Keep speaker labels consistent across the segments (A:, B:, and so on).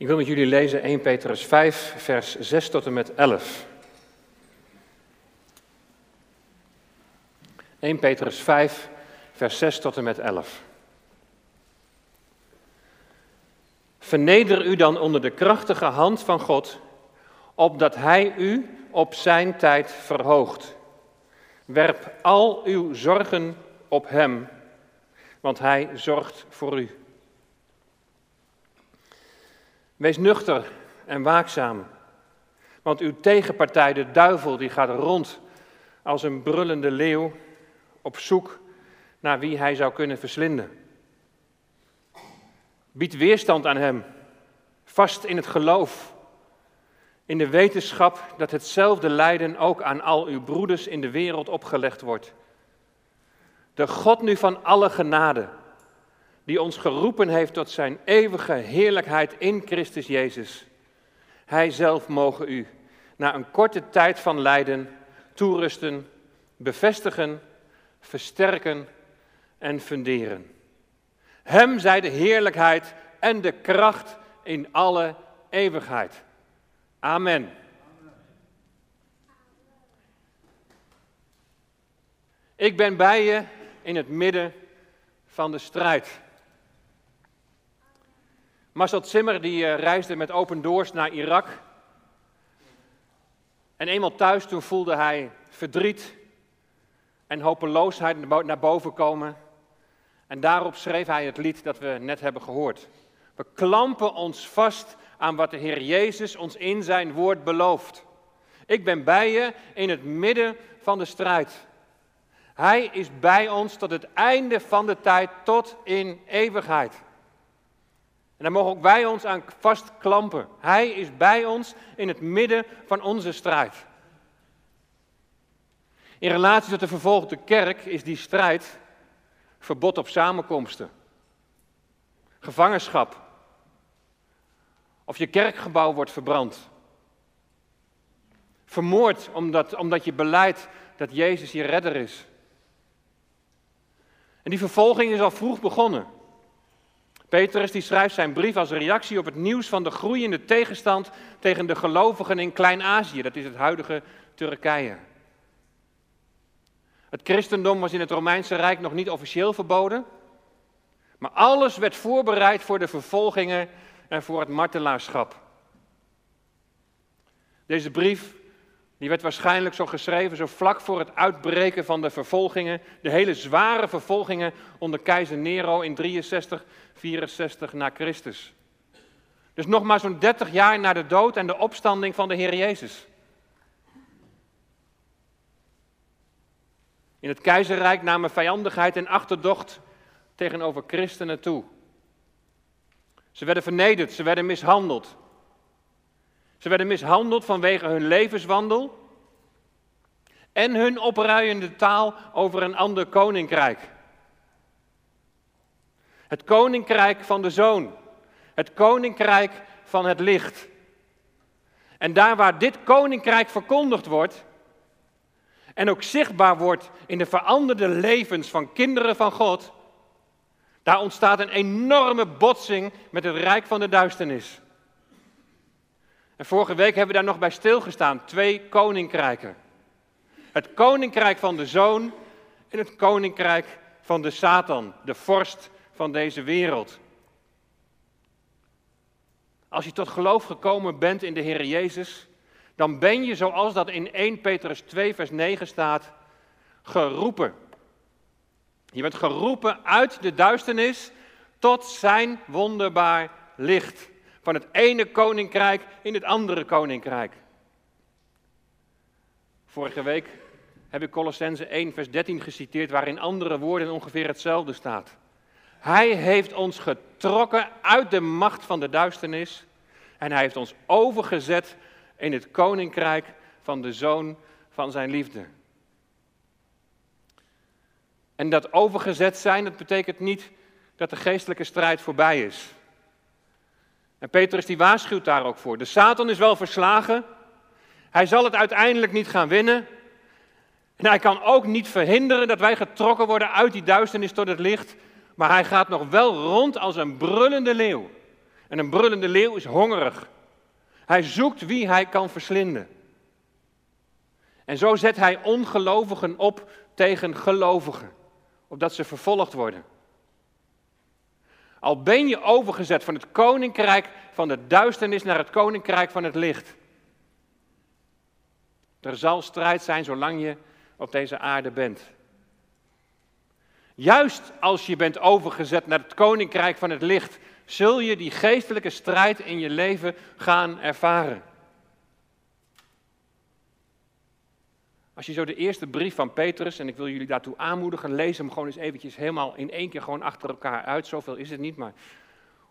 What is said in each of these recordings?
A: Ik wil met jullie lezen 1 Petrus 5, vers 6 tot en met 11. 1 Petrus 5, vers 6 tot en met 11. Verneder u dan onder de krachtige hand van God, opdat Hij u op zijn tijd verhoogt. Werp al uw zorgen op Hem, want Hij zorgt voor u. Wees nuchter en waakzaam, want uw tegenpartij, de duivel, die gaat rond als een brullende leeuw op zoek naar wie hij zou kunnen verslinden. Bied weerstand aan hem, vast in het geloof, in de wetenschap dat hetzelfde lijden ook aan al uw broeders in de wereld opgelegd wordt. De God nu van alle genade, die ons geroepen heeft tot zijn eeuwige heerlijkheid in Christus Jezus. Hij zelf mogen u, na een korte tijd van lijden, toerusten, bevestigen, versterken en funderen. Hem zij de heerlijkheid en de kracht in alle eeuwigheid. Amen. Ik ben bij je in het midden van de strijd. Marcel Zimmer die eh, reisde met Open Doors naar Irak. En eenmaal thuis toen voelde hij verdriet en hopeloosheid naar boven komen. En daarop schreef hij het lied dat we net hebben gehoord. We klampen ons vast aan wat de Heer Jezus ons in zijn woord belooft. Ik ben bij je in het midden van de strijd. Hij is bij ons tot het einde van de tijd, tot in eeuwigheid. En daar mogen ook wij ons aan vastklampen. Hij is bij ons in het midden van onze strijd. In relatie tot de vervolgde kerk is die strijd verbod op samenkomsten, gevangenschap, of je kerkgebouw wordt verbrand. Vermoord omdat, omdat je beleidt dat Jezus je redder is. En die vervolging is al vroeg begonnen. Petrus die schrijft zijn brief als reactie op het nieuws van de groeiende tegenstand tegen de gelovigen in Klein-Azië, dat is het huidige Turkije. Het christendom was in het Romeinse Rijk nog niet officieel verboden, maar alles werd voorbereid voor de vervolgingen en voor het martelaarschap. Deze brief die werd waarschijnlijk zo geschreven zo vlak voor het uitbreken van de vervolgingen, de hele zware vervolgingen onder keizer Nero in 63, 64 na Christus. Dus nog maar zo'n 30 jaar na de dood en de opstanding van de Heer Jezus. In het keizerrijk namen vijandigheid en achterdocht tegenover christenen toe. Ze werden vernederd, ze werden mishandeld. Ze werden mishandeld vanwege hun levenswandel en hun opruiende taal over een ander koninkrijk. Het koninkrijk van de zoon, het koninkrijk van het licht. En daar waar dit koninkrijk verkondigd wordt en ook zichtbaar wordt in de veranderde levens van kinderen van God, daar ontstaat een enorme botsing met het rijk van de duisternis. En vorige week hebben we daar nog bij stilgestaan. Twee koninkrijken. Het koninkrijk van de zoon en het koninkrijk van de Satan, de vorst van deze wereld. Als je tot geloof gekomen bent in de Heer Jezus, dan ben je, zoals dat in 1 Petrus 2, vers 9 staat, geroepen. Je bent geroepen uit de duisternis tot zijn wonderbaar licht. Van het ene koninkrijk in het andere koninkrijk. Vorige week heb ik Colossense 1, vers 13 geciteerd, waarin andere woorden ongeveer hetzelfde staat. Hij heeft ons getrokken uit de macht van de duisternis en hij heeft ons overgezet in het koninkrijk van de zoon van zijn liefde. En dat overgezet zijn, dat betekent niet dat de geestelijke strijd voorbij is. En Petrus die waarschuwt daar ook voor. De Satan is wel verslagen. Hij zal het uiteindelijk niet gaan winnen. En hij kan ook niet verhinderen dat wij getrokken worden uit die duisternis tot het licht. Maar hij gaat nog wel rond als een brullende leeuw. En een brullende leeuw is hongerig. Hij zoekt wie hij kan verslinden. En zo zet hij ongelovigen op tegen gelovigen, opdat ze vervolgd worden. Al ben je overgezet van het koninkrijk van de duisternis naar het koninkrijk van het licht. Er zal strijd zijn zolang je op deze aarde bent. Juist als je bent overgezet naar het koninkrijk van het licht, zul je die geestelijke strijd in je leven gaan ervaren. Als je zo de eerste brief van Petrus, en ik wil jullie daartoe aanmoedigen, lees hem gewoon eens eventjes helemaal in één keer gewoon achter elkaar uit. Zoveel is het niet, maar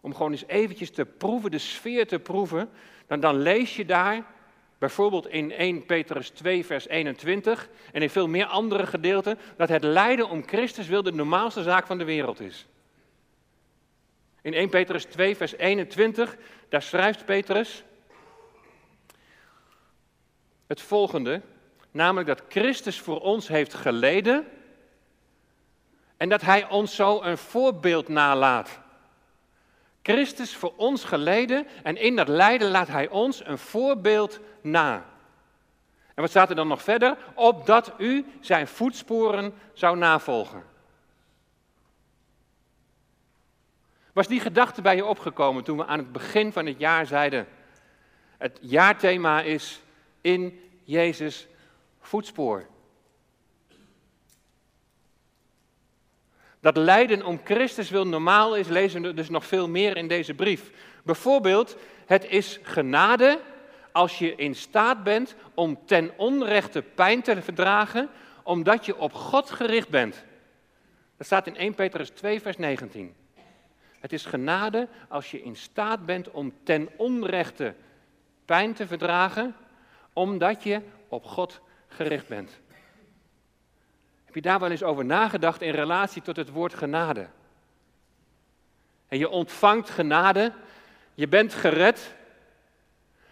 A: om gewoon eens eventjes te proeven, de sfeer te proeven, dan, dan lees je daar bijvoorbeeld in 1 Petrus 2, vers 21 en in veel meer andere gedeelten, dat het lijden om Christus wil de normaalste zaak van de wereld is. In 1 Petrus 2, vers 21, daar schrijft Petrus het volgende, namelijk dat Christus voor ons heeft geleden en dat Hij ons zo een voorbeeld nalaat. Christus voor ons geleden en in dat lijden laat Hij ons een voorbeeld na. En wat staat er dan nog verder? Opdat u zijn voetsporen zou navolgen. Was die gedachte bij je opgekomen toen we aan het begin van het jaar zeiden: het jaarthema is in Jezus voetspoor? Dat lijden om Christus wil normaal is, lezen we dus nog veel meer in deze brief. Bijvoorbeeld, het is genade als je in staat bent om ten onrechte pijn te verdragen, omdat je op God gericht bent. Dat staat in 1 Petrus 2, vers 19. Het is genade als je in staat bent om ten onrechte pijn te verdragen, omdat je op God gericht bent. Heb je daar wel eens over nagedacht in relatie tot het woord genade? En je ontvangt genade, je bent gered,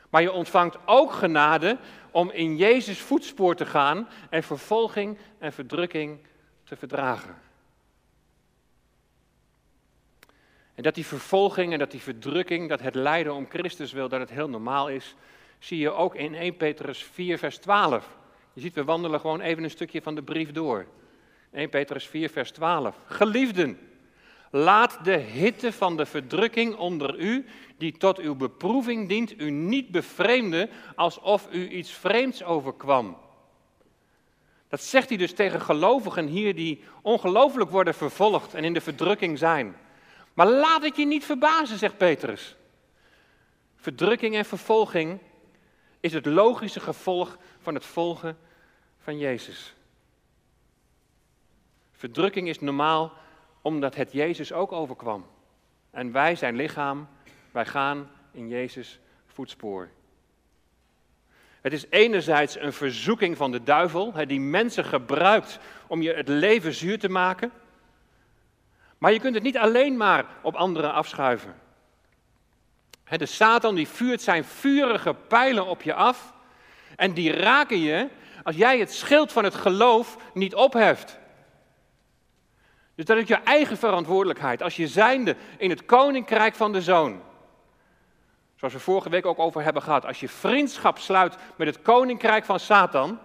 A: maar je ontvangt ook genade om in Jezus voetspoor te gaan en vervolging en verdrukking te verdragen. En dat die vervolging en dat die verdrukking, dat het lijden om Christus wil, dat het heel normaal is, zie je ook in 1 Petrus 4, vers 12. Je ziet, we wandelen gewoon even een stukje van de brief door. 1 Petrus 4, vers 12. Geliefden, laat de hitte van de verdrukking onder u, die tot uw beproeving dient, u niet bevreemden alsof u iets vreemds overkwam. Dat zegt hij dus tegen gelovigen hier die ongelooflijk worden vervolgd en in de verdrukking zijn. Maar laat het je niet verbazen, zegt Petrus. Verdrukking en vervolging is het logische gevolg van het volgen van Jezus. Verdrukking is normaal omdat het Jezus ook overkwam. En wij zijn lichaam, wij gaan in Jezus voetspoor. Het is enerzijds een verzoeking van de duivel, die mensen gebruikt om je het leven zuur te maken. Maar je kunt het niet alleen maar op anderen afschuiven. De Satan die vuurt zijn vurige pijlen op je af en die raken je als jij het schild van het geloof niet opheft. Dus dat is je eigen verantwoordelijkheid als je zijnde in het koninkrijk van de zoon. Zoals we vorige week ook over hebben gehad. Als je vriendschap sluit met het koninkrijk van Satan,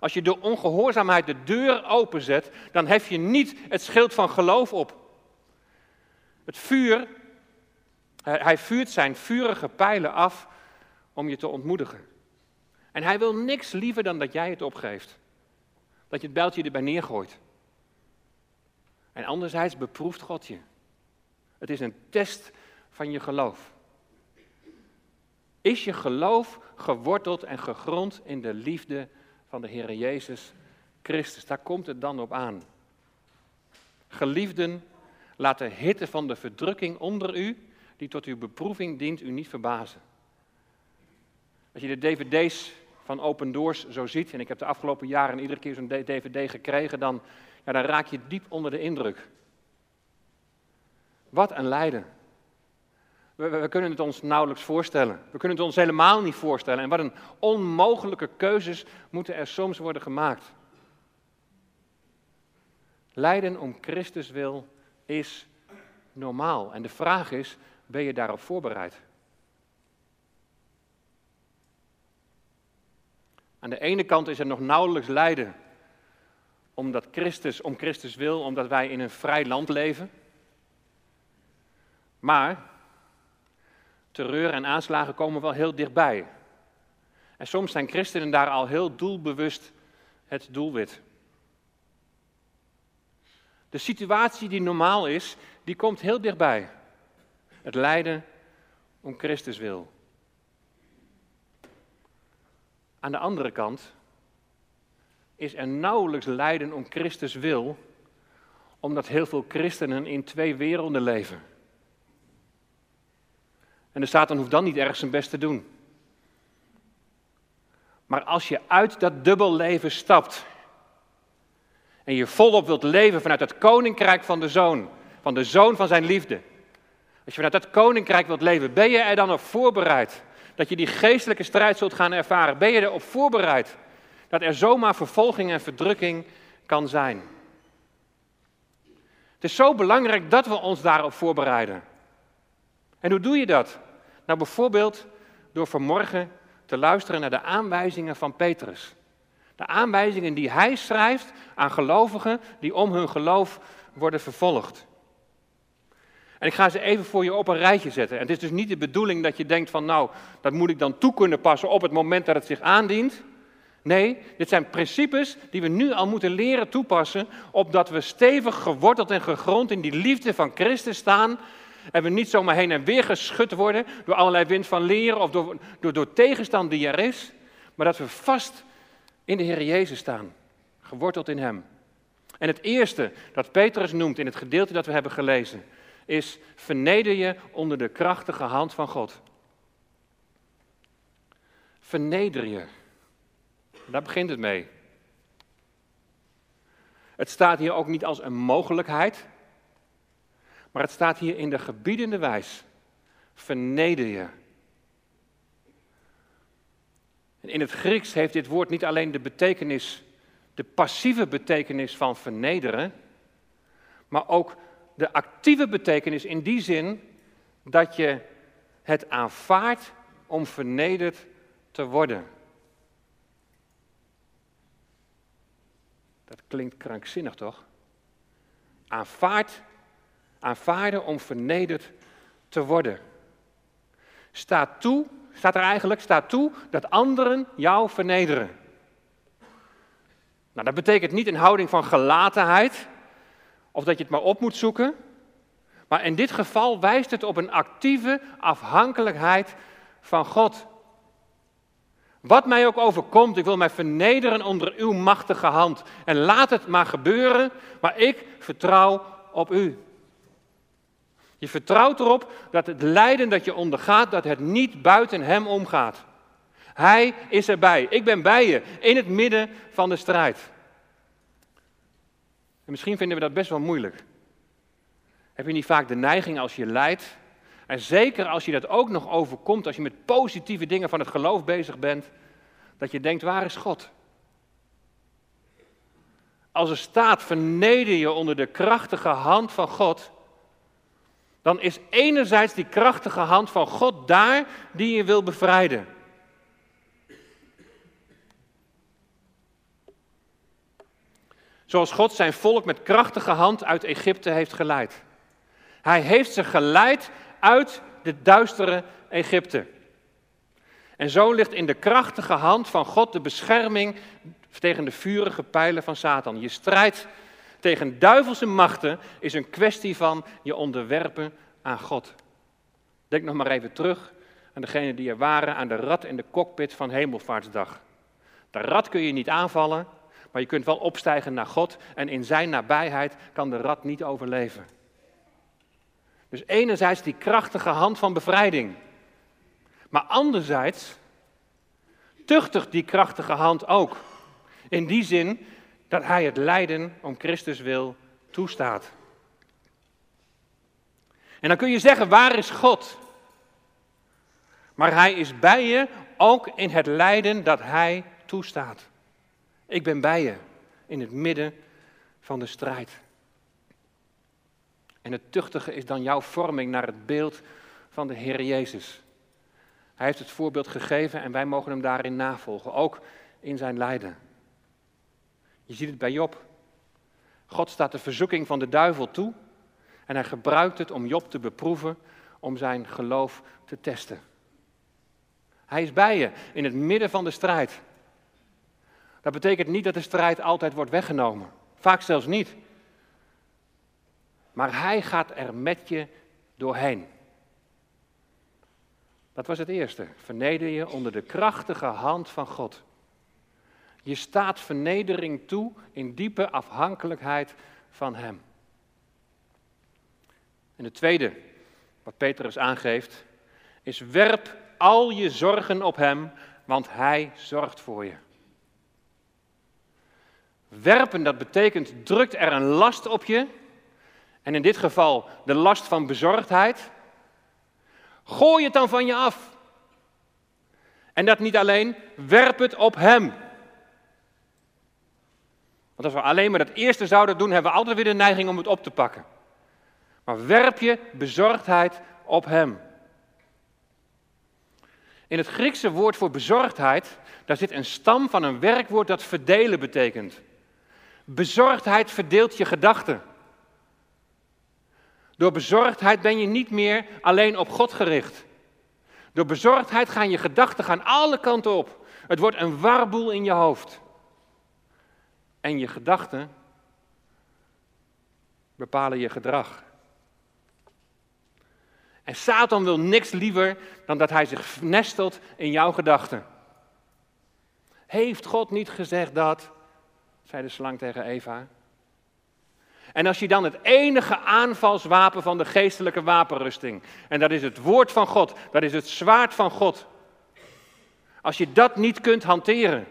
A: als je door ongehoorzaamheid de deur openzet, dan hef je niet het schild van geloof op. Het vuur, hij vuurt zijn vurige pijlen af om je te ontmoedigen. En hij wil niks liever dan dat jij het opgeeft. Dat je het bijltje erbij neergooit. En anderzijds beproeft God je. Het is een test van je geloof. Is je geloof geworteld en gegrond in de liefde van de Heer Jezus Christus? Daar komt het dan op aan. Geliefden, laat de hitte van de verdrukking onder u, die tot uw beproeving dient, u niet verbazen. Als je de dvd's van Open Doors zo ziet, en ik heb de afgelopen jaren iedere keer zo'n dvd gekregen, dan ja, dan raak je diep onder de indruk. Wat een lijden. We, we, kunnen het ons nauwelijks voorstellen. We kunnen het ons helemaal niet voorstellen. En wat een onmogelijke keuzes moeten er soms worden gemaakt. Lijden om Christus wil is normaal. En de vraag is, ben je daarop voorbereid? Aan de ene kant is er nog nauwelijks lijden omdat Christus om Christus wil, omdat wij in een vrij land leven. Maar terreur en aanslagen komen wel heel dichtbij. En soms zijn christenen daar al heel doelbewust het doelwit. De situatie die normaal is, die komt heel dichtbij. Het lijden om Christus wil. Aan de andere kant is er nauwelijks lijden om Christus wil, omdat heel veel christenen in twee werelden leven. En de Satan hoeft dan niet erg zijn best te doen. Maar als je uit dat dubbel leven stapt en je volop wilt leven vanuit het koninkrijk van de zoon, van de zoon van zijn liefde. Als je vanuit dat koninkrijk wilt leven, ben je er dan op voorbereid dat je die geestelijke strijd zult gaan ervaren? Ben je erop voorbereid dat er zomaar vervolging en verdrukking kan zijn? Het is zo belangrijk dat we ons daarop voorbereiden. En hoe doe je dat? Nou, bijvoorbeeld door vanmorgen te luisteren naar de aanwijzingen van Petrus. De aanwijzingen die hij schrijft aan gelovigen die om hun geloof worden vervolgd. En ik ga ze even voor je op een rijtje zetten. En het is dus niet de bedoeling dat je denkt van nou, dat moet ik dan toe kunnen passen op het moment dat het zich aandient. Nee, dit zijn principes die we nu al moeten leren toepassen, opdat we stevig geworteld en gegrond in die liefde van Christus staan. En we niet zomaar heen en weer geschud worden door allerlei wind van leren of door, door, door tegenstand die er is. Maar dat we vast in de Heer Jezus staan, geworteld in Hem. En het eerste dat Petrus noemt in het gedeelte dat we hebben gelezen, is verneder je onder de krachtige hand van God. Verneder je. Daar begint het mee. Het staat hier ook niet als een mogelijkheid, maar het staat hier in de gebiedende wijs. Verneder je. En in het Grieks heeft dit woord niet alleen de betekenis, de passieve betekenis van vernederen, maar ook de actieve betekenis in die zin dat je het aanvaardt om vernederd te worden. Dat klinkt krankzinnig toch? Aanvaard, aanvaarden om vernederd te worden. Staat toe staat er eigenlijk, staat toe dat anderen jou vernederen. Nou, dat betekent niet een houding van gelatenheid, of dat je het maar op moet zoeken. Maar in dit geval wijst het op een actieve afhankelijkheid van God. Wat mij ook overkomt, ik wil mij vernederen onder uw machtige hand. En laat het maar gebeuren, maar ik vertrouw op u. Je vertrouwt erop dat het lijden dat je ondergaat, dat het niet buiten hem omgaat. Hij is erbij. Ik ben bij je in het midden van de strijd. En misschien vinden we dat best wel moeilijk. Heb je niet vaak de neiging als je lijdt, en zeker als je dat ook nog overkomt, als je met positieve dingen van het geloof bezig bent, dat je denkt, waar is God? Als er staat, verneder je onder de krachtige hand van God, dan is enerzijds die krachtige hand van God daar die je wil bevrijden. Zoals God zijn volk met krachtige hand uit Egypte heeft geleid. Hij heeft ze geleid uit de duistere Egypte. En zo ligt in de krachtige hand van God de bescherming tegen de vurige pijlen van Satan. Je strijdt tegen duivelse machten is een kwestie van je onderwerpen aan God. Denk nog maar even terug aan degenen die er waren aan de rat in de cockpit van Hemelvaartsdag. De rat kun je niet aanvallen, maar je kunt wel opstijgen naar God en in zijn nabijheid kan de rat niet overleven. Dus enerzijds die krachtige hand van bevrijding, maar anderzijds tuchtigt die krachtige hand ook. In die zin dat hij het lijden om Christus wil toestaat. En dan kun je zeggen, waar is God? Maar hij is bij je ook in het lijden dat hij toestaat. Ik ben bij je in het midden van de strijd. En het tuchtige is dan jouw vorming naar het beeld van de Heer Jezus. Hij heeft het voorbeeld gegeven en wij mogen hem daarin navolgen, ook in zijn lijden. Je ziet het bij Job. God staat de verzoeking van de duivel toe en hij gebruikt het om Job te beproeven, om zijn geloof te testen. Hij is bij je in het midden van de strijd. Dat betekent niet dat de strijd altijd wordt weggenomen. Vaak zelfs niet. Maar hij gaat er met je doorheen. Dat was het eerste. Verneder je onder de krachtige hand van God. Je staat vernedering toe in diepe afhankelijkheid van Hem. En het tweede, wat Petrus aangeeft, is werp al je zorgen op Hem, want Hij zorgt voor je. Werpen, dat betekent drukt er een last op je, en in dit geval de last van bezorgdheid. Gooi het dan van je af. En dat niet alleen, werp het op Hem. Want als we alleen maar dat eerste zouden doen, hebben we altijd weer de neiging om het op te pakken. Maar werp je bezorgdheid op Hem. In het Griekse woord voor bezorgdheid, daar zit een stam van een werkwoord dat verdelen betekent. Bezorgdheid verdeelt je gedachten. Door bezorgdheid ben je niet meer alleen op God gericht. Door bezorgdheid gaan je gedachten gaan alle kanten op. Het wordt een warboel in je hoofd. En je gedachten bepalen je gedrag. En Satan wil niks liever dan dat hij zich nestelt in jouw gedachten. Heeft God niet gezegd dat? Zei de slang tegen Eva. En als je dan het enige aanvalswapen van de geestelijke wapenrusting, en dat is het woord van God, dat is het zwaard van God. Als je dat niet kunt hanteren,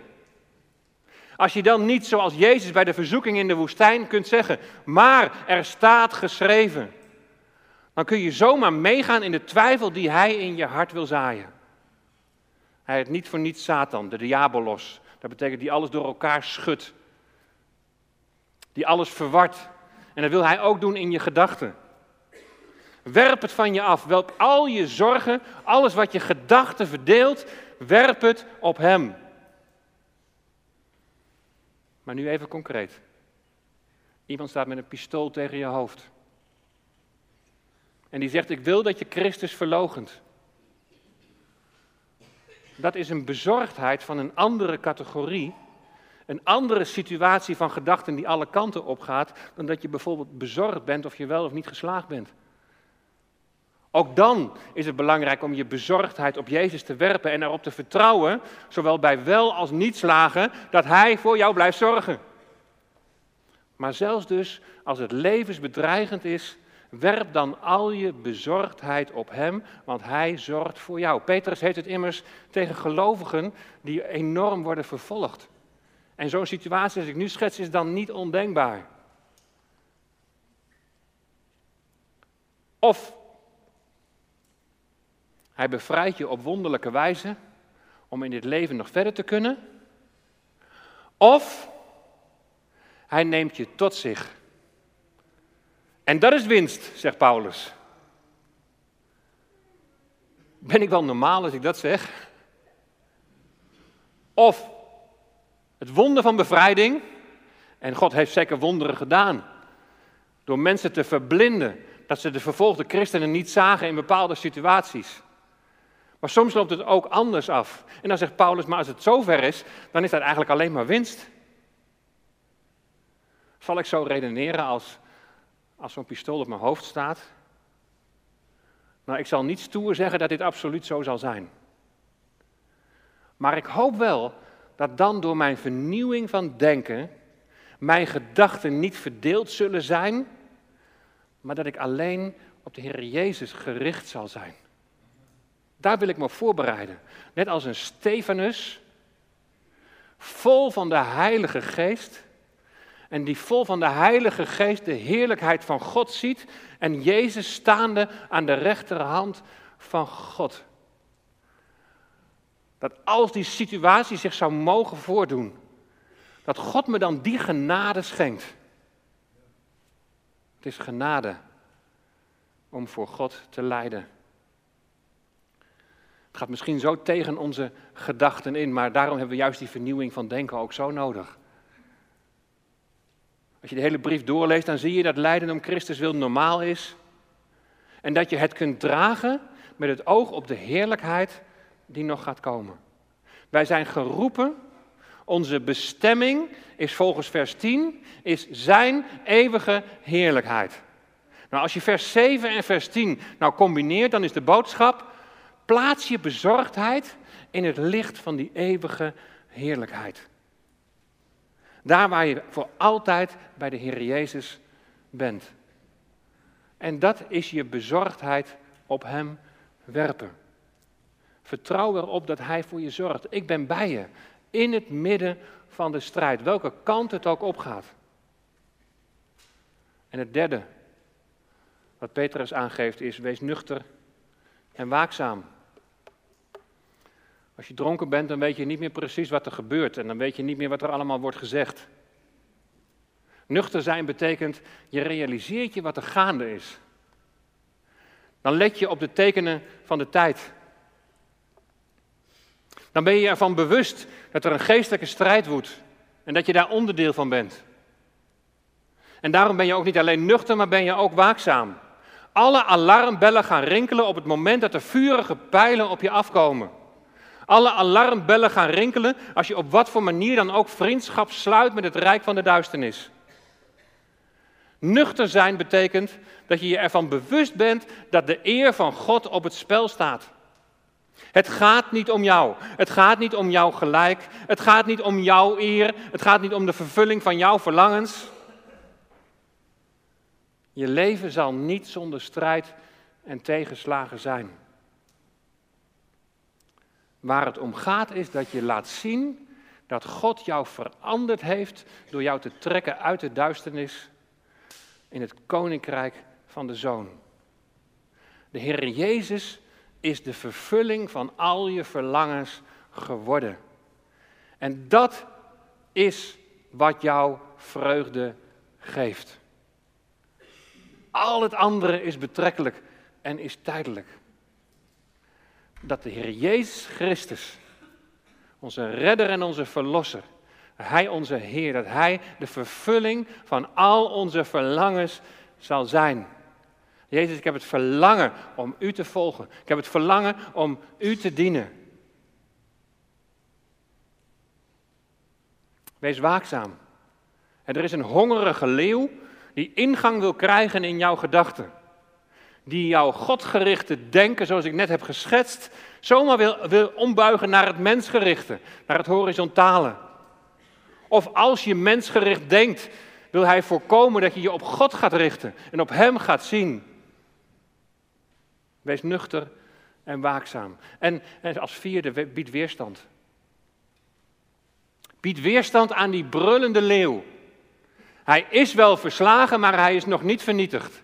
A: als je dan niet zoals Jezus bij de verzoeking in de woestijn kunt zeggen, maar er staat geschreven, dan kun je zomaar meegaan in de twijfel die hij in je hart wil zaaien. Hij heeft niet voor niets Satan, de diabolos. Dat betekent die alles door elkaar schudt. Die alles verwart. En dat wil hij ook doen in je gedachten. Werp het van je af. Welp al je zorgen, alles wat je gedachten verdeelt, werp het op hem. Maar nu even concreet. Iemand staat met een pistool tegen je hoofd. En die zegt, ik wil dat je Christus verlogent. Dat is een bezorgdheid van een andere categorie een andere situatie van gedachten die alle kanten opgaat, dan dat je bijvoorbeeld bezorgd bent of je wel of niet geslaagd bent. Ook dan is het belangrijk om je bezorgdheid op Jezus te werpen en erop te vertrouwen, zowel bij wel als niet slagen, dat Hij voor jou blijft zorgen. Maar zelfs dus als het levensbedreigend is, werp dan al je bezorgdheid op Hem, want Hij zorgt voor jou. Petrus heeft het immers tegen gelovigen die enorm worden vervolgd. En zo'n situatie als ik nu schets is dan niet ondenkbaar. Of hij bevrijdt je op wonderlijke wijze om in dit leven nog verder te kunnen. Of hij neemt je tot zich. En dat is winst, zegt Paulus. Ben ik wel normaal als ik dat zeg? Of het wonder van bevrijding. En God heeft zeker wonderen gedaan. Door mensen te verblinden. Dat ze de vervolgde christenen niet zagen in bepaalde situaties. Maar soms loopt het ook anders af. En dan zegt Paulus, maar als het zover is, dan is dat eigenlijk alleen maar winst. Zal ik zo redeneren als, als zo'n pistool op mijn hoofd staat? Nou, ik zal niet stoer zeggen dat dit absoluut zo zal zijn. Maar ik hoop wel dat dan door mijn vernieuwing van denken mijn gedachten niet verdeeld zullen zijn, maar dat ik alleen op de Heer Jezus gericht zal zijn. Daar wil ik me voorbereiden. Net als een Stefanus, vol van de Heilige Geest. En die vol van de Heilige Geest de heerlijkheid van God ziet. En Jezus staande aan de rechterhand van God. Dat als die situatie zich zou mogen voordoen, dat God me dan die genade schenkt. Het is genade om voor God te lijden. Het gaat misschien zo tegen onze gedachten in, maar daarom hebben we juist die vernieuwing van denken ook zo nodig. Als je de hele brief doorleest, dan zie je dat lijden om Christus wil normaal is. En dat je het kunt dragen met het oog op de heerlijkheid die nog gaat komen. Wij zijn geroepen, onze bestemming is volgens vers 10, is zijn eeuwige heerlijkheid. Nou, als je vers 7 en vers 10 nou combineert, dan is de boodschap, plaats je bezorgdheid in het licht van die eeuwige heerlijkheid. Daar waar je voor altijd bij de Heer Jezus bent. En dat is je bezorgdheid op Hem werpen. Vertrouw erop dat Hij voor je zorgt. Ik ben bij je in het midden van de strijd, welke kant het ook opgaat. En het derde, wat Petrus aangeeft, is: wees nuchter en waakzaam. Als je dronken bent, dan weet je niet meer precies wat er gebeurt en dan weet je niet meer wat er allemaal wordt gezegd. Nuchter zijn betekent, je realiseert je wat er gaande is. Dan let je op de tekenen van de tijd. Dan ben je ervan bewust dat er een geestelijke strijd woedt en dat je daar onderdeel van bent. En daarom ben je ook niet alleen nuchter, maar ben je ook waakzaam. Alle alarmbellen gaan rinkelen op het moment dat er vurige pijlen op je afkomen. Alle alarmbellen gaan rinkelen als je op wat voor manier dan ook vriendschap sluit met het rijk van de duisternis. Nuchter zijn betekent dat je je ervan bewust bent dat de eer van God op het spel staat. Het gaat niet om jou. Het gaat niet om jouw gelijk. Het gaat niet om jouw eer. Het gaat niet om de vervulling van jouw verlangens. Je leven zal niet zonder strijd en tegenslagen zijn. Waar het om gaat is dat je laat zien dat God jou veranderd heeft door jou te trekken uit de duisternis in het koninkrijk van de Zoon. De Heer Jezus is de vervulling van al je verlangens geworden. En dat is wat jou vreugde geeft. Al het andere is betrekkelijk en is tijdelijk. Dat de Heer Jezus Christus, onze redder en onze verlosser, Hij onze Heer, dat Hij de vervulling van al onze verlangens zal zijn. Jezus, ik heb het verlangen om U te volgen. Ik heb het verlangen om U te dienen. Wees waakzaam. En er is een hongerige leeuw die ingang wil krijgen in jouw gedachten. Die jouw godgerichte denken, zoals ik net heb geschetst, zomaar wil, wil ombuigen naar het mensgerichte, naar het horizontale. Of als je mensgericht denkt, wil hij voorkomen dat je je op God gaat richten en op Hem gaat zien. Wees nuchter en waakzaam. En, als vierde, bied weerstand. Bied weerstand aan die brullende leeuw. Hij is wel verslagen, maar hij is nog niet vernietigd.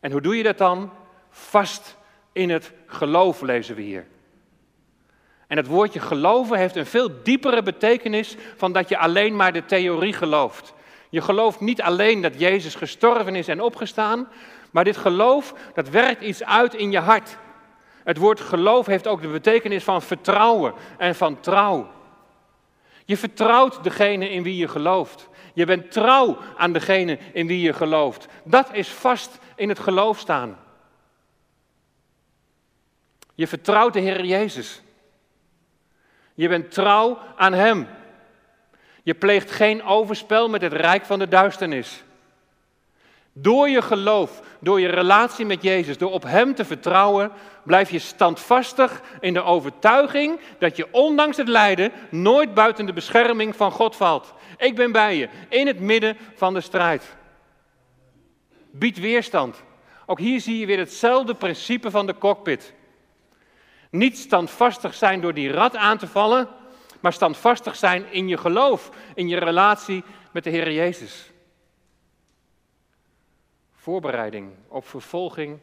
A: En hoe doe je dat dan? Vast in het geloof lezen we hier. En het woordje geloven heeft een veel diepere betekenis van dat je alleen maar de theorie gelooft. Je gelooft niet alleen dat Jezus gestorven is en opgestaan, maar dit geloof, dat werkt iets uit in je hart. Het woord geloof heeft ook de betekenis van vertrouwen en van trouw. Je vertrouwt degene in wie je gelooft. Je bent trouw aan degene in wie je gelooft. Dat is vast in het geloof staan. Je vertrouwt de Heer Jezus. Je bent trouw aan Hem. Je pleegt geen overspel met het rijk van de duisternis. Door je geloof, door je relatie met Jezus, door op Hem te vertrouwen, blijf je standvastig in de overtuiging dat je ondanks het lijden nooit buiten de bescherming van God valt. Ik ben bij je, in het midden van de strijd. Bied weerstand. Ook hier zie je weer hetzelfde principe van de cockpit. Niet standvastig zijn door die rat aan te vallen, maar standvastig zijn in je geloof, in je relatie met de Heer Jezus. Voorbereiding op vervolging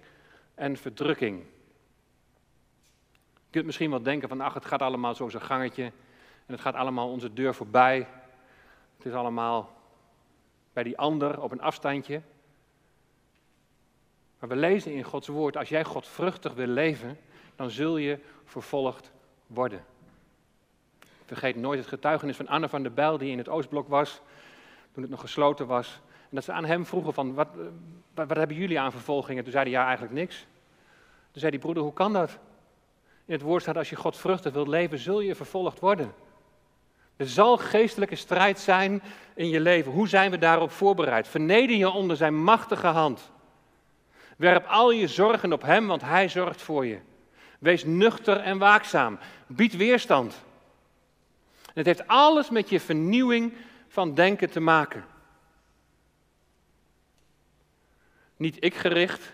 A: en verdrukking. Je kunt misschien wel denken van, ach, het gaat allemaal zo zijn gangetje en het gaat allemaal onze deur voorbij. Het is allemaal bij die ander op een afstandje. Maar we lezen in Gods woord, als jij godvruchtig wil leven, dan zul je vervolgd worden. Vergeet nooit het getuigenis van Anne van der Bijl, die in het Oostblok was, toen het nog gesloten was. En dat ze aan hem vroegen van, wat, wat, hebben jullie aan vervolgingen? Toen zei hij, ja, eigenlijk niks. Toen zei die broeder, hoe kan dat? In het woord staat, als je God vruchten wilt leven, zul je vervolgd worden. Er zal geestelijke strijd zijn in je leven. Hoe zijn we daarop voorbereid? Verneder je onder zijn machtige hand. Werp al je zorgen op hem, want hij zorgt voor je. Wees nuchter en waakzaam. Bied weerstand. het heeft alles met je vernieuwing van denken te maken. Niet ik gericht,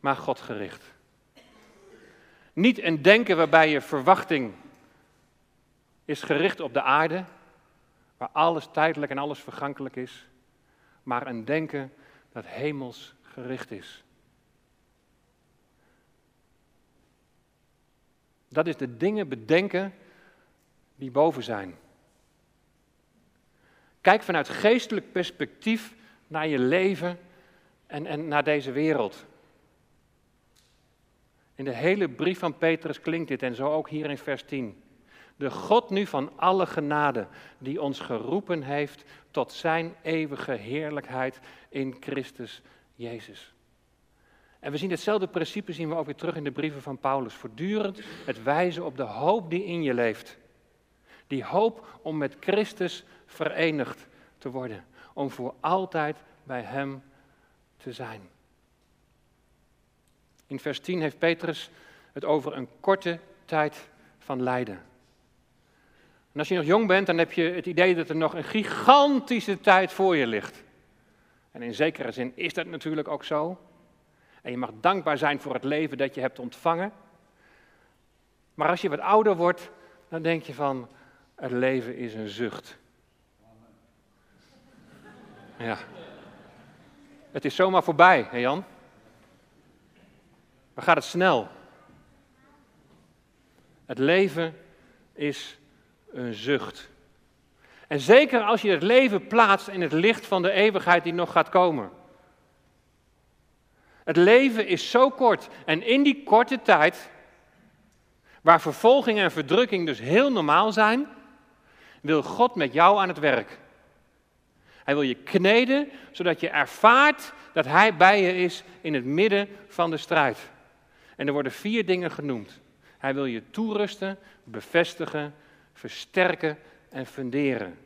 A: maar God gericht. Niet een denken waarbij je verwachting is gericht op de aarde, waar alles tijdelijk en alles vergankelijk is, maar een denken dat hemels gericht is. Dat is de dingen bedenken die boven zijn. Kijk vanuit geestelijk perspectief naar je leven en, en naar deze wereld. In de hele brief van Petrus klinkt dit en zo ook hier in vers 10. De God nu van alle genade, die ons geroepen heeft tot zijn eeuwige heerlijkheid in Christus Jezus. En we zien hetzelfde principe zien we ook weer terug in de brieven van Paulus. Voortdurend het wijzen op de hoop die in je leeft. Die hoop om met Christus verenigd te worden. Om voor altijd bij Hem te zijn. In vers 10 heeft Petrus het over een korte tijd van lijden. En als je nog jong bent, dan heb je het idee dat er nog een gigantische tijd voor je ligt. En in zekere zin is dat natuurlijk ook zo. En je mag dankbaar zijn voor het leven dat je hebt ontvangen. Maar als je wat ouder wordt, dan denk je van, het leven is een zucht. Ja. Het is zomaar voorbij, hè Jan? Maar gaat het snel? Het leven is een zucht. En zeker als je het leven plaatst in het licht van de eeuwigheid die nog gaat komen. Het leven is zo kort en in die korte tijd, waar vervolging en verdrukking dus heel normaal zijn, wil God met jou aan het werk. Hij wil je kneden, zodat je ervaart dat Hij bij je is in het midden van de strijd. En er worden vier dingen genoemd. Hij wil je toerusten, bevestigen, versterken en funderen.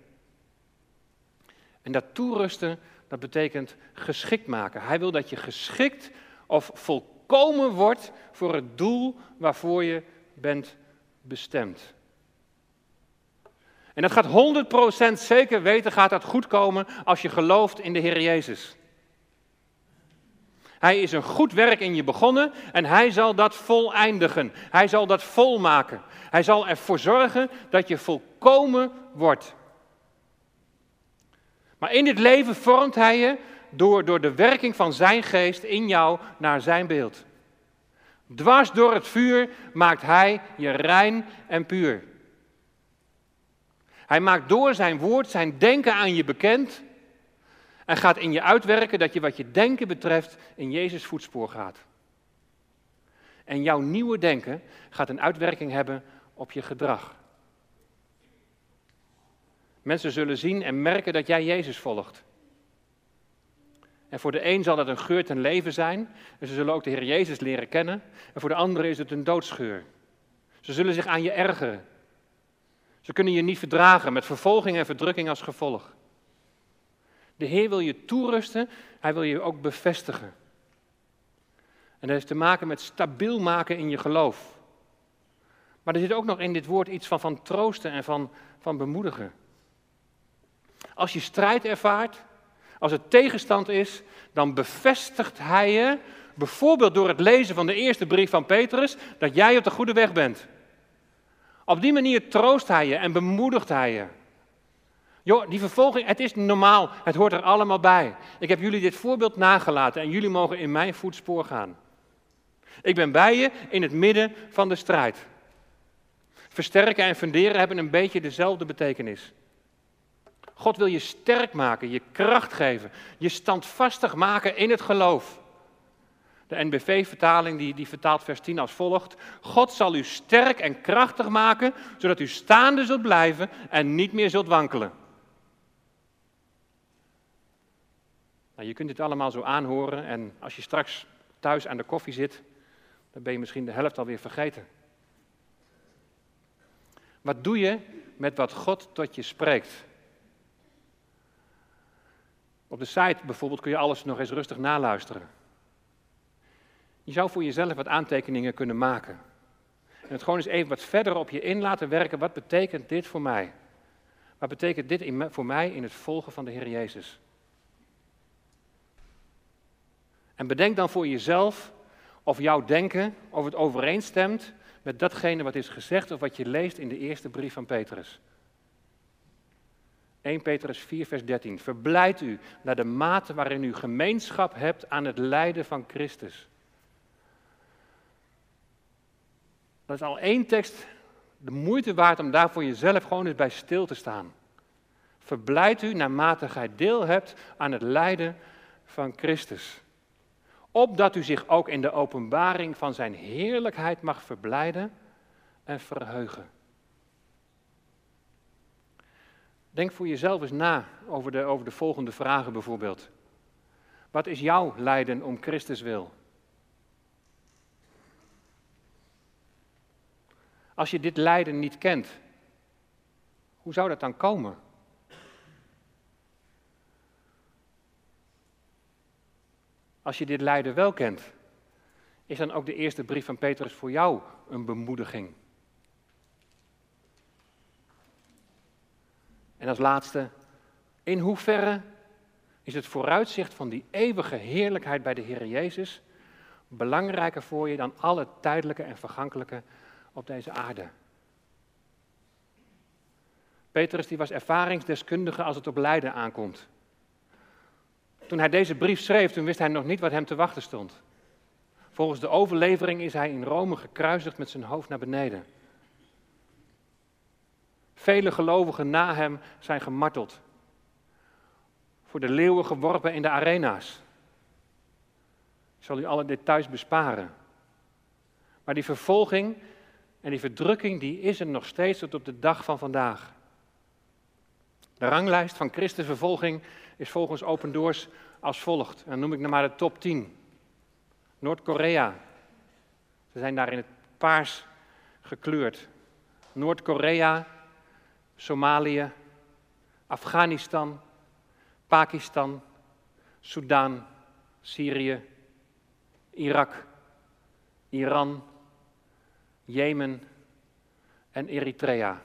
A: En dat toerusten, dat betekent geschikt maken. Hij wil dat je geschikt of volkomen wordt voor het doel waarvoor je bent bestemd. En dat gaat 100% zeker weten, gaat dat goed komen als je gelooft in de Heer Jezus. Hij is een goed werk in je begonnen en hij zal dat voleindigen. Hij zal dat volmaken. Hij zal ervoor zorgen dat je volkomen wordt. Maar in dit leven vormt hij je door, door de werking van zijn geest in jou naar zijn beeld. Dwars door het vuur maakt hij je rein en puur. Hij maakt door zijn woord zijn denken aan je bekend en gaat in je uitwerken dat je wat je denken betreft in Jezus voetspoor gaat. En jouw nieuwe denken gaat een uitwerking hebben op je gedrag. Mensen zullen zien en merken dat jij Jezus volgt. En voor de een zal dat een geur ten leven zijn. En ze zullen ook de Heer Jezus leren kennen. En voor de andere is het een doodsgeur. Ze zullen zich aan je ergeren. Ze kunnen je niet verdragen met vervolging en verdrukking als gevolg. De Heer wil je toerusten, Hij wil je ook bevestigen. En dat heeft te maken met stabiel maken in je geloof. Maar er zit ook nog in dit woord iets van, van troosten en van, van bemoedigen. Als je strijd ervaart, als het tegenstand is, dan bevestigt hij je, bijvoorbeeld door het lezen van de eerste brief van Petrus, dat jij op de goede weg bent. Op die manier troost hij je en bemoedigt hij je. Joh, die vervolging, het is normaal, het hoort er allemaal bij. Ik heb jullie dit voorbeeld nagelaten en jullie mogen in mijn voetspoor gaan. Ik ben bij je in het midden van de strijd. Versterken en funderen hebben een beetje dezelfde betekenis. God wil je sterk maken, je kracht geven, je standvastig maken in het geloof. De NBV-vertaling die, die vertaalt vers 10 als volgt. God zal u sterk en krachtig maken, zodat u staande zult blijven en niet meer zult wankelen. Nou, je kunt dit allemaal zo aanhoren en als je straks thuis aan de koffie zit, dan ben je misschien de helft alweer vergeten. Wat doe je met wat God tot je spreekt? Op de site bijvoorbeeld kun je alles nog eens rustig naluisteren. Je zou voor jezelf wat aantekeningen kunnen maken. En het gewoon eens even wat verder op je in laten werken. Wat betekent dit voor mij? Wat betekent dit voor mij in het volgen van de Heer Jezus? En bedenk dan voor jezelf of jouw denken, of het overeenstemt met datgene wat is gezegd of wat je leest in de eerste brief van Petrus. 1 Petrus 4, vers 13. Verblijd u naar de mate waarin u gemeenschap hebt aan het lijden van Christus. Dat is al één tekst de moeite waard om daar voor jezelf gewoon eens bij stil te staan. Verblijd u naarmate gij deel hebt aan het lijden van Christus opdat u zich ook in de openbaring van zijn heerlijkheid mag verblijden en verheugen. Denk voor jezelf eens na over de, over de volgende vragen bijvoorbeeld. Wat is jouw lijden om Christus wil? Als je dit lijden niet kent, hoe zou dat dan komen? Als je dit lijden wel kent, is dan ook de eerste brief van Petrus voor jou een bemoediging? En als laatste, in hoeverre is het vooruitzicht van die eeuwige heerlijkheid bij de Heer Jezus belangrijker voor je dan alle tijdelijke en vergankelijke op deze aarde? Petrus die was ervaringsdeskundige als het op lijden aankomt. Toen hij deze brief schreef, toen wist hij nog niet wat hem te wachten stond. Volgens de overlevering is hij in Rome gekruisigd met zijn hoofd naar beneden. Vele gelovigen na hem zijn gemarteld. Voor de leeuwen geworpen in de arena's. Ik zal u alle details besparen. Maar die vervolging en die verdrukking, die is er nog steeds tot op de dag van vandaag. De ranglijst van Christus vervolging is volgens Open Doors als volgt. En dan noem ik nog maar de top 10. Noord-Korea. Ze zijn daar in het paars gekleurd. Noord-Korea, Somalië, Afghanistan, Pakistan, Soudaan, Syrië, Irak, Iran, Jemen en Eritrea.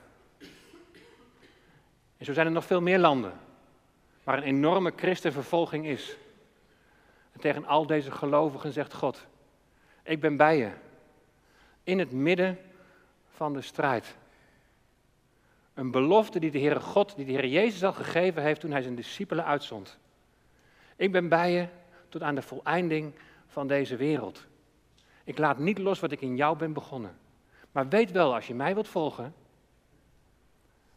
A: En zo zijn er nog veel meer landen waar een enorme christenvervolging is. En tegen al deze gelovigen zegt God, ik ben bij je. In het midden van de strijd. Een belofte die de Heere God, die de Heer Jezus al gegeven heeft toen hij zijn discipelen uitzond. Ik ben bij je tot aan de voleinding van deze wereld. Ik laat niet los wat ik in jou ben begonnen. Maar weet wel, als je mij wilt volgen,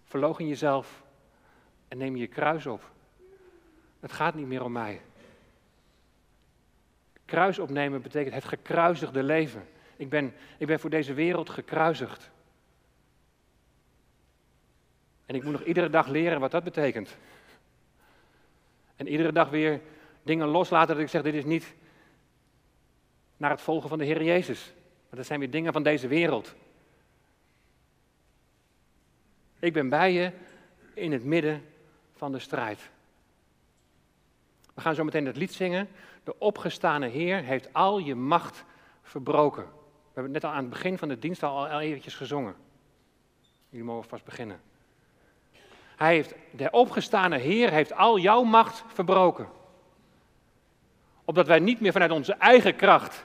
A: verloog in jezelf en neem je kruis op. Het gaat niet meer om mij. Kruis opnemen betekent het gekruisigde leven. Ik ben, ik ben voor deze wereld gekruisigd. En ik moet nog iedere dag leren wat dat betekent. En iedere dag weer dingen loslaten dat ik zeg, dit is niet naar het volgen van de Heer Jezus. Maar dat zijn weer dingen van deze wereld. Ik ben bij je in het midden van de strijd. We gaan zo meteen het lied zingen. De opgestane Heer heeft al je macht verbroken. We hebben het net al aan het begin van de dienst al, eventjes gezongen. Jullie mogen vast beginnen. Hij heeft, de opgestane Heer heeft al jouw macht verbroken. Opdat wij niet meer vanuit onze eigen kracht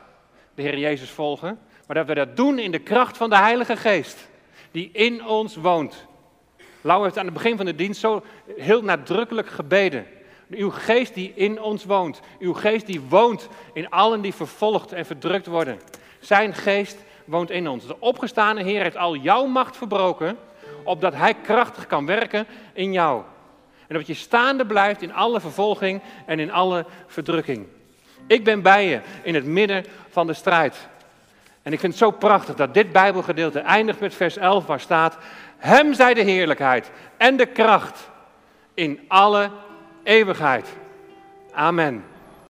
A: de Heer Jezus volgen, maar dat we dat doen in de kracht van de Heilige Geest, die in ons woont. Lau heeft aan het begin van de dienst zo heel nadrukkelijk gebeden. Uw geest die in ons woont, uw geest die woont in allen die vervolgd en verdrukt worden. Zijn geest woont in ons. De opgestane Heer heeft al jouw macht verbroken, opdat Hij krachtig kan werken in jou. En dat je staande blijft in alle vervolging en in alle verdrukking. Ik ben bij je in het midden van de strijd. En ik vind het zo prachtig dat dit Bijbelgedeelte eindigt met vers 11, waar staat: hem zij de heerlijkheid en de kracht in alle eeuwigheid. Amen.